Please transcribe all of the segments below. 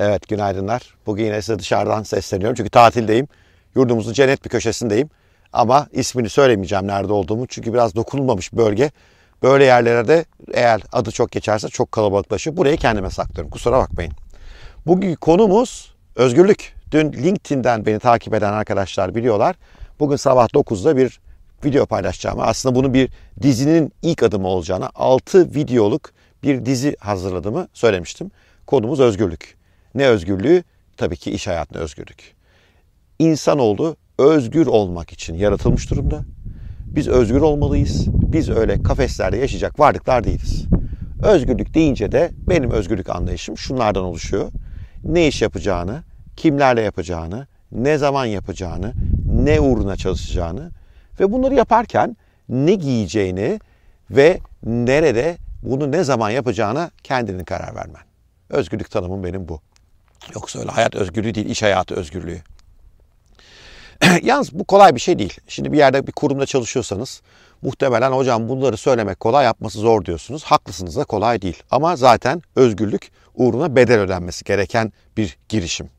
Evet günaydınlar. Bugün yine size dışarıdan sesleniyorum çünkü tatildeyim. Yurdumuzun cennet bir köşesindeyim. Ama ismini söylemeyeceğim nerede olduğumu çünkü biraz dokunulmamış bölge. Böyle yerlerde eğer adı çok geçerse çok kalabalıklaşıyor. Burayı kendime saklıyorum kusura bakmayın. Bugün konumuz özgürlük. Dün LinkedIn'den beni takip eden arkadaşlar biliyorlar. Bugün sabah 9'da bir video paylaşacağım. Aslında bunu bir dizinin ilk adımı olacağını 6 videoluk bir dizi hazırladığımı söylemiştim. Konumuz özgürlük. Ne özgürlüğü? Tabii ki iş hayatında özgürlük. İnsanoğlu özgür olmak için yaratılmış durumda. Biz özgür olmalıyız. Biz öyle kafeslerde yaşayacak varlıklar değiliz. Özgürlük deyince de benim özgürlük anlayışım şunlardan oluşuyor. Ne iş yapacağını, kimlerle yapacağını, ne zaman yapacağını, ne uğruna çalışacağını ve bunları yaparken ne giyeceğini ve nerede bunu ne zaman yapacağına kendinin karar vermen. Özgürlük tanımım benim bu. Yoksa öyle hayat özgürlüğü değil, iş hayatı özgürlüğü. Yalnız bu kolay bir şey değil. Şimdi bir yerde bir kurumda çalışıyorsanız muhtemelen hocam bunları söylemek kolay yapması zor diyorsunuz. Haklısınız da kolay değil. Ama zaten özgürlük uğruna bedel ödenmesi gereken bir girişim.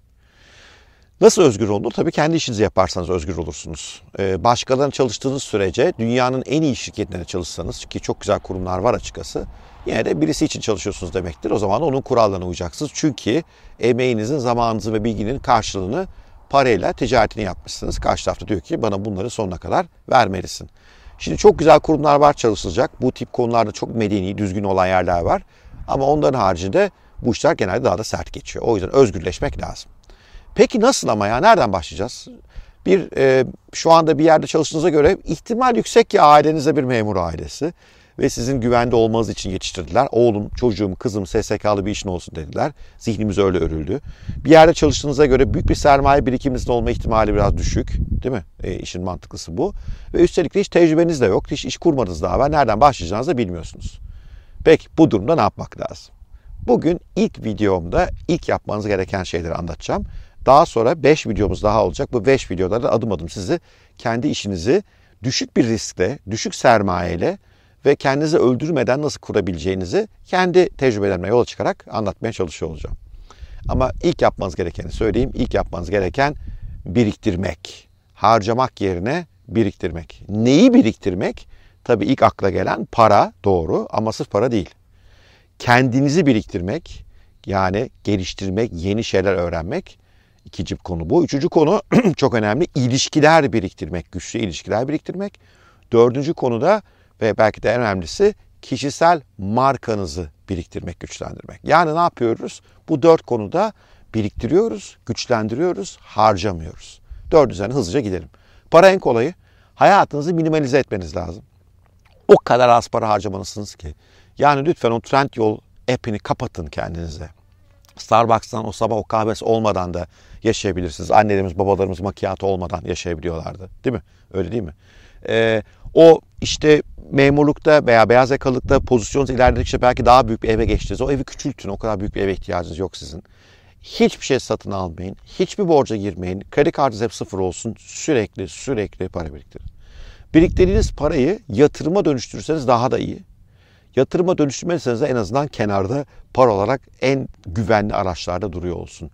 Nasıl özgür olunur? Tabii kendi işinizi yaparsanız özgür olursunuz. Ee, başkalarının çalıştığınız sürece dünyanın en iyi şirketlerinde çalışsanız ki çok güzel kurumlar var açıkçası. Yine de birisi için çalışıyorsunuz demektir. O zaman onun kurallarına uyacaksınız. Çünkü emeğinizin, zamanınızın ve bilginin karşılığını parayla ticaretini yapmışsınız. Karşı tarafta diyor ki bana bunları sonuna kadar vermelisin. Şimdi çok güzel kurumlar var çalışılacak. Bu tip konularda çok medeni, düzgün olan yerler var. Ama onların haricinde bu işler genelde daha da sert geçiyor. O yüzden özgürleşmek lazım. Peki nasıl ama ya? Nereden başlayacağız? Bir e, şu anda bir yerde çalıştığınıza göre ihtimal yüksek ki ailenizde bir memur ailesi ve sizin güvende olmanız için yetiştirdiler. Oğlum, çocuğum, kızım SSK'lı bir işin olsun dediler. Zihnimiz öyle örüldü. Bir yerde çalıştığınıza göre büyük bir sermaye birikiminizin olma ihtimali biraz düşük. Değil mi? E, işin mantıklısı bu. Ve üstelik de hiç tecrübeniz de yok. Hiç iş kurmadınız daha evvel. Nereden başlayacağınızı da bilmiyorsunuz. Peki bu durumda ne yapmak lazım? Bugün ilk videomda ilk yapmanız gereken şeyleri anlatacağım. Daha sonra 5 videomuz daha olacak. Bu 5 videoda da adım adım sizi kendi işinizi düşük bir riskle, düşük sermayeyle ve kendinizi öldürmeden nasıl kurabileceğinizi kendi tecrübelerime yola çıkarak anlatmaya çalışıyor olacağım. Ama ilk yapmanız gerekeni söyleyeyim. İlk yapmanız gereken biriktirmek. Harcamak yerine biriktirmek. Neyi biriktirmek? Tabii ilk akla gelen para doğru ama sırf para değil. Kendinizi biriktirmek yani geliştirmek, yeni şeyler öğrenmek. İkinci konu bu. Üçüncü konu çok önemli. İlişkiler biriktirmek, güçlü ilişkiler biriktirmek. Dördüncü konu da ve belki de en önemlisi kişisel markanızı biriktirmek, güçlendirmek. Yani ne yapıyoruz? Bu dört konuda biriktiriyoruz, güçlendiriyoruz, harcamıyoruz. Dört üzerine hızlıca gidelim. Para en kolayı. Hayatınızı minimalize etmeniz lazım. O kadar az para harcamalısınız ki. Yani lütfen o trend yol app'ini kapatın kendinize. Starbucks'tan o sabah o kahvesi olmadan da yaşayabilirsiniz. Annelerimiz, babalarımız makiyato olmadan yaşayabiliyorlardı. Değil mi? Öyle değil mi? Ee, o işte memurlukta veya beyaz yakalılıkta pozisyonunuz ilerledikçe belki daha büyük bir eve geçtiniz. O evi küçültün. O kadar büyük bir eve ihtiyacınız yok sizin. Hiçbir şey satın almayın. Hiçbir borca girmeyin. Kredi kartınız hep sıfır olsun. Sürekli sürekli para biriktirin. Biriktirdiğiniz parayı yatırıma dönüştürürseniz daha da iyi. Yatırıma dönüştürmezseniz de en azından kenarda para olarak en güvenli araçlarda duruyor olsun.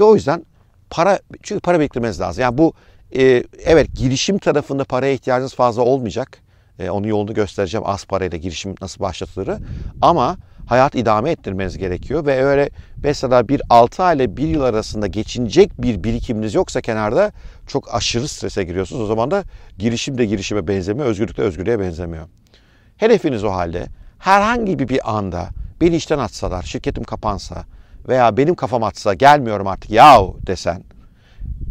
O yüzden para çünkü para biriktirmeniz lazım. Yani bu e, evet girişim tarafında paraya ihtiyacınız fazla olmayacak. E, onun yolunu göstereceğim az parayla girişim nasıl başlatılır. Ama hayat idame ettirmeniz gerekiyor ve öyle mesela bir 6 ay ile 1 yıl arasında geçinecek bir birikiminiz yoksa kenarda çok aşırı strese giriyorsunuz. O zaman da girişim de girişime benzemiyor, özgürlük de özgürlüğe benzemiyor. Hedefiniz o halde herhangi bir anda beni işten atsalar, şirketim kapansa veya benim kafam atsa gelmiyorum artık yahu desen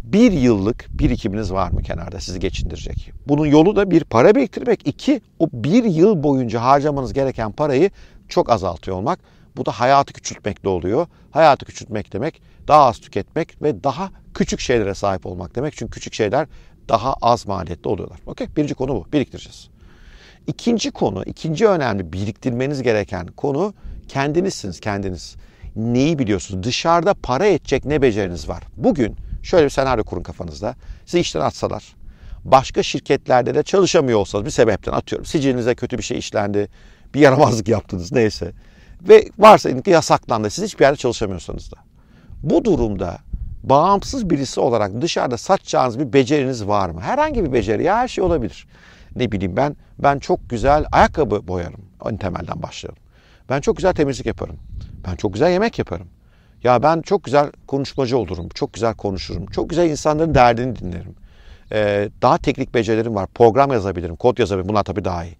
bir yıllık birikiminiz var mı kenarda sizi geçindirecek? Bunun yolu da bir para biriktirmek. iki o bir yıl boyunca harcamanız gereken parayı çok azaltıyor olmak. Bu da hayatı küçültmekle oluyor. Hayatı küçültmek demek daha az tüketmek ve daha küçük şeylere sahip olmak demek. Çünkü küçük şeyler daha az maliyetli oluyorlar. Okey? Birinci konu bu. Biriktireceğiz. İkinci konu, ikinci önemli biriktirmeniz gereken konu kendinizsiniz, kendiniz. Neyi biliyorsunuz? Dışarıda para edecek ne beceriniz var? Bugün şöyle bir senaryo kurun kafanızda. Sizi işten atsalar, başka şirketlerde de çalışamıyor olsanız bir sebepten atıyorum. Sicilinize kötü bir şey işlendi, bir yaramazlık yaptınız neyse. Ve varsa ki yasaklandı, siz hiçbir yerde çalışamıyorsanız da. Bu durumda bağımsız birisi olarak dışarıda satacağınız bir beceriniz var mı? Herhangi bir beceri ya her şey olabilir. Ne bileyim ben ben çok güzel ayakkabı boyarım. En temelden başlayalım. Ben çok güzel temizlik yaparım. Ben çok güzel yemek yaparım. Ya ben çok güzel konuşmacı olurum. Çok güzel konuşurum. Çok güzel insanların derdini dinlerim. Ee, daha teknik becerilerim var. Program yazabilirim, kod yazabilirim. Bunlar tabii daha iyi.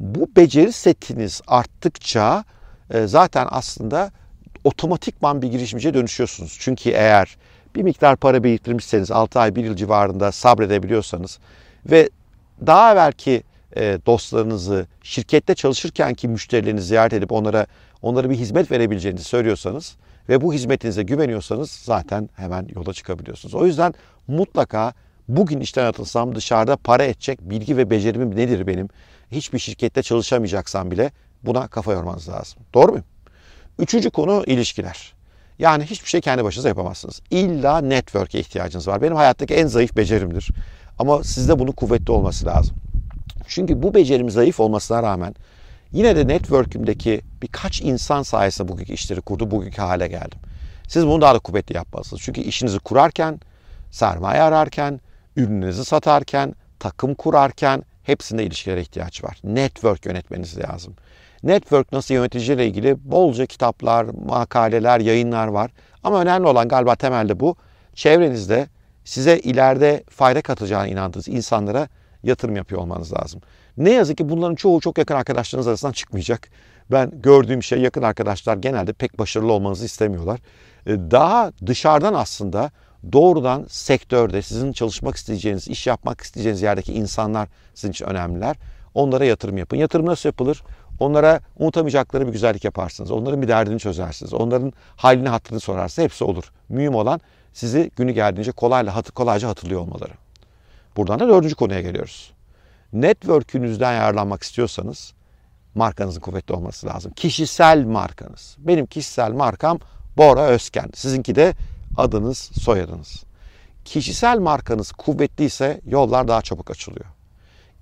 Bu beceri setiniz arttıkça e, zaten aslında otomatikman bir girişimciye dönüşüyorsunuz. Çünkü eğer bir miktar para biriktirmişseniz 6 ay 1 yıl civarında sabredebiliyorsanız ve daha evvelki e, dostlarınızı şirkette çalışırkenki müşterilerinizi ziyaret edip onlara onlara bir hizmet verebileceğinizi söylüyorsanız ve bu hizmetinize güveniyorsanız zaten hemen yola çıkabiliyorsunuz. O yüzden mutlaka bugün işten atılsam dışarıda para edecek bilgi ve becerimim nedir benim? Hiçbir şirkette çalışamayacaksam bile buna kafa yormanız lazım. Doğru mu? Üçüncü konu ilişkiler. Yani hiçbir şey kendi başınıza yapamazsınız. İlla network'e ihtiyacınız var. Benim hayattaki en zayıf becerimdir. Ama sizde bunun kuvvetli olması lazım. Çünkü bu becerim zayıf olmasına rağmen yine de network'ümdeki birkaç insan sayesinde bugünkü işleri kurdu, bugünkü hale geldim. Siz bunu daha da kuvvetli yapmalısınız. Çünkü işinizi kurarken, sermaye ararken, ürününüzü satarken, takım kurarken hepsinde ilişkilere ihtiyaç var. Network yönetmeniz lazım. Network nasıl yöneticiyle ilgili bolca kitaplar, makaleler, yayınlar var. Ama önemli olan galiba temelde bu. Çevrenizde size ileride fayda katacağına inandığınız insanlara yatırım yapıyor olmanız lazım. Ne yazık ki bunların çoğu çok yakın arkadaşlarınız arasından çıkmayacak. Ben gördüğüm şey yakın arkadaşlar genelde pek başarılı olmanızı istemiyorlar. Ee, daha dışarıdan aslında doğrudan sektörde sizin çalışmak isteyeceğiniz, iş yapmak isteyeceğiniz yerdeki insanlar sizin için önemliler. Onlara yatırım yapın. Yatırım nasıl yapılır? Onlara unutamayacakları bir güzellik yaparsınız. Onların bir derdini çözersiniz. Onların halini hatırını sorarsınız. Hepsi olur. Mühim olan sizi günü geldiğince kolayla, kolayca hatırlıyor olmaları. Buradan da dördüncü konuya geliyoruz. Network'ünüzden yararlanmak istiyorsanız markanızın kuvvetli olması lazım. Kişisel markanız. Benim kişisel markam Bora Özken. Sizinki de adınız, soyadınız. Kişisel markanız kuvvetliyse yollar daha çabuk açılıyor.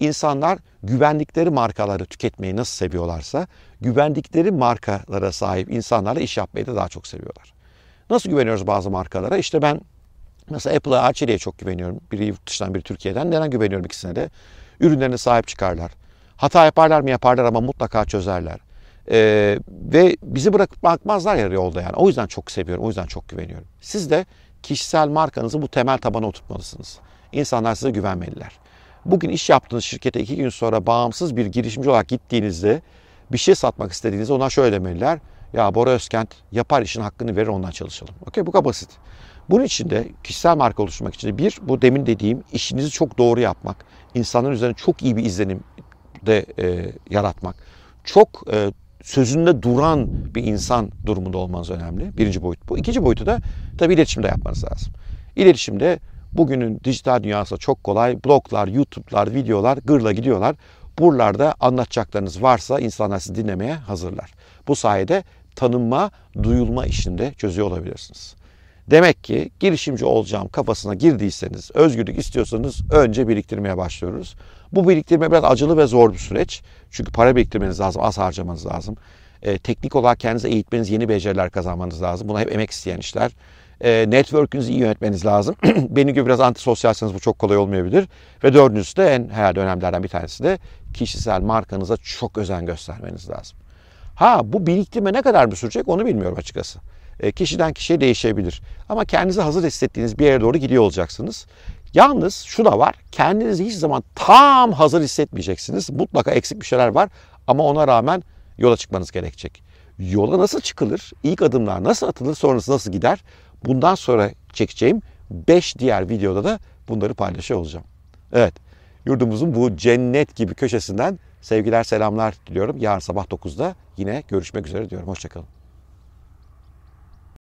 İnsanlar güvendikleri markaları tüketmeyi nasıl seviyorlarsa güvendikleri markalara sahip insanlarla iş yapmayı da daha çok seviyorlar. Nasıl güveniyoruz bazı markalara? İşte ben mesela Apple'a, Arçelik'e çok güveniyorum. Biri yurt dışından biri Türkiye'den. Neden güveniyorum ikisine de? Ürünlerine sahip çıkarlar. Hata yaparlar mı yaparlar ama mutlaka çözerler. Ee, ve bizi bırakıp bakmazlar ya yolda yani. O yüzden çok seviyorum. O yüzden çok güveniyorum. Siz de kişisel markanızı bu temel tabana oturtmalısınız. İnsanlar size güvenmeliler. Bugün iş yaptığınız şirkete iki gün sonra bağımsız bir girişimci olarak gittiğinizde bir şey satmak istediğinizde ona şöyle demeliler. Ya Bora Özkent yapar işin hakkını verir ondan çalışalım. Okey bu kadar basit. Bunun için de kişisel marka oluşturmak için de bir bu demin dediğim işinizi çok doğru yapmak, insanların üzerine çok iyi bir izlenim de e, yaratmak, çok e, sözünde duran bir insan durumunda olmanız önemli. Birinci boyut bu. İkinci boyutu da tabii iletişimde yapmanız lazım. İletişimde bugünün dijital dünyasında çok kolay bloglar, YouTube'lar, videolar gırla gidiyorlar. Buralarda anlatacaklarınız varsa insanlar sizi dinlemeye hazırlar. Bu sayede tanınma, duyulma işinde çözüyor olabilirsiniz. Demek ki girişimci olacağım kafasına girdiyseniz, özgürlük istiyorsanız önce biriktirmeye başlıyoruz. Bu biriktirme biraz acılı ve zor bir süreç. Çünkü para biriktirmeniz lazım, az harcamanız lazım. E, teknik olarak kendinize eğitmeniz, yeni beceriler kazanmanız lazım. Buna hep emek isteyen işler. E, network'ünüzü iyi yönetmeniz lazım. Benim gibi biraz antisosyalseniz bu çok kolay olmayabilir. Ve dördüncüsü de en herhalde önemlilerden bir tanesi de kişisel markanıza çok özen göstermeniz lazım. Ha bu biriktirme ne kadar mı sürecek onu bilmiyorum açıkçası. E, kişiden kişiye değişebilir. Ama kendinizi hazır hissettiğiniz bir yere doğru gidiyor olacaksınız. Yalnız şu da var. Kendinizi hiç zaman tam hazır hissetmeyeceksiniz. Mutlaka eksik bir şeyler var ama ona rağmen yola çıkmanız gerekecek. Yola nasıl çıkılır? İlk adımlar nasıl atılır? Sonrası nasıl gider? Bundan sonra çekeceğim 5 diğer videoda da bunları paylaşıyor olacağım. Evet. Yurdumuzun bu cennet gibi köşesinden sevgiler selamlar diliyorum. Yarın sabah 9'da yine görüşmek üzere diyorum. Hoşçakalın.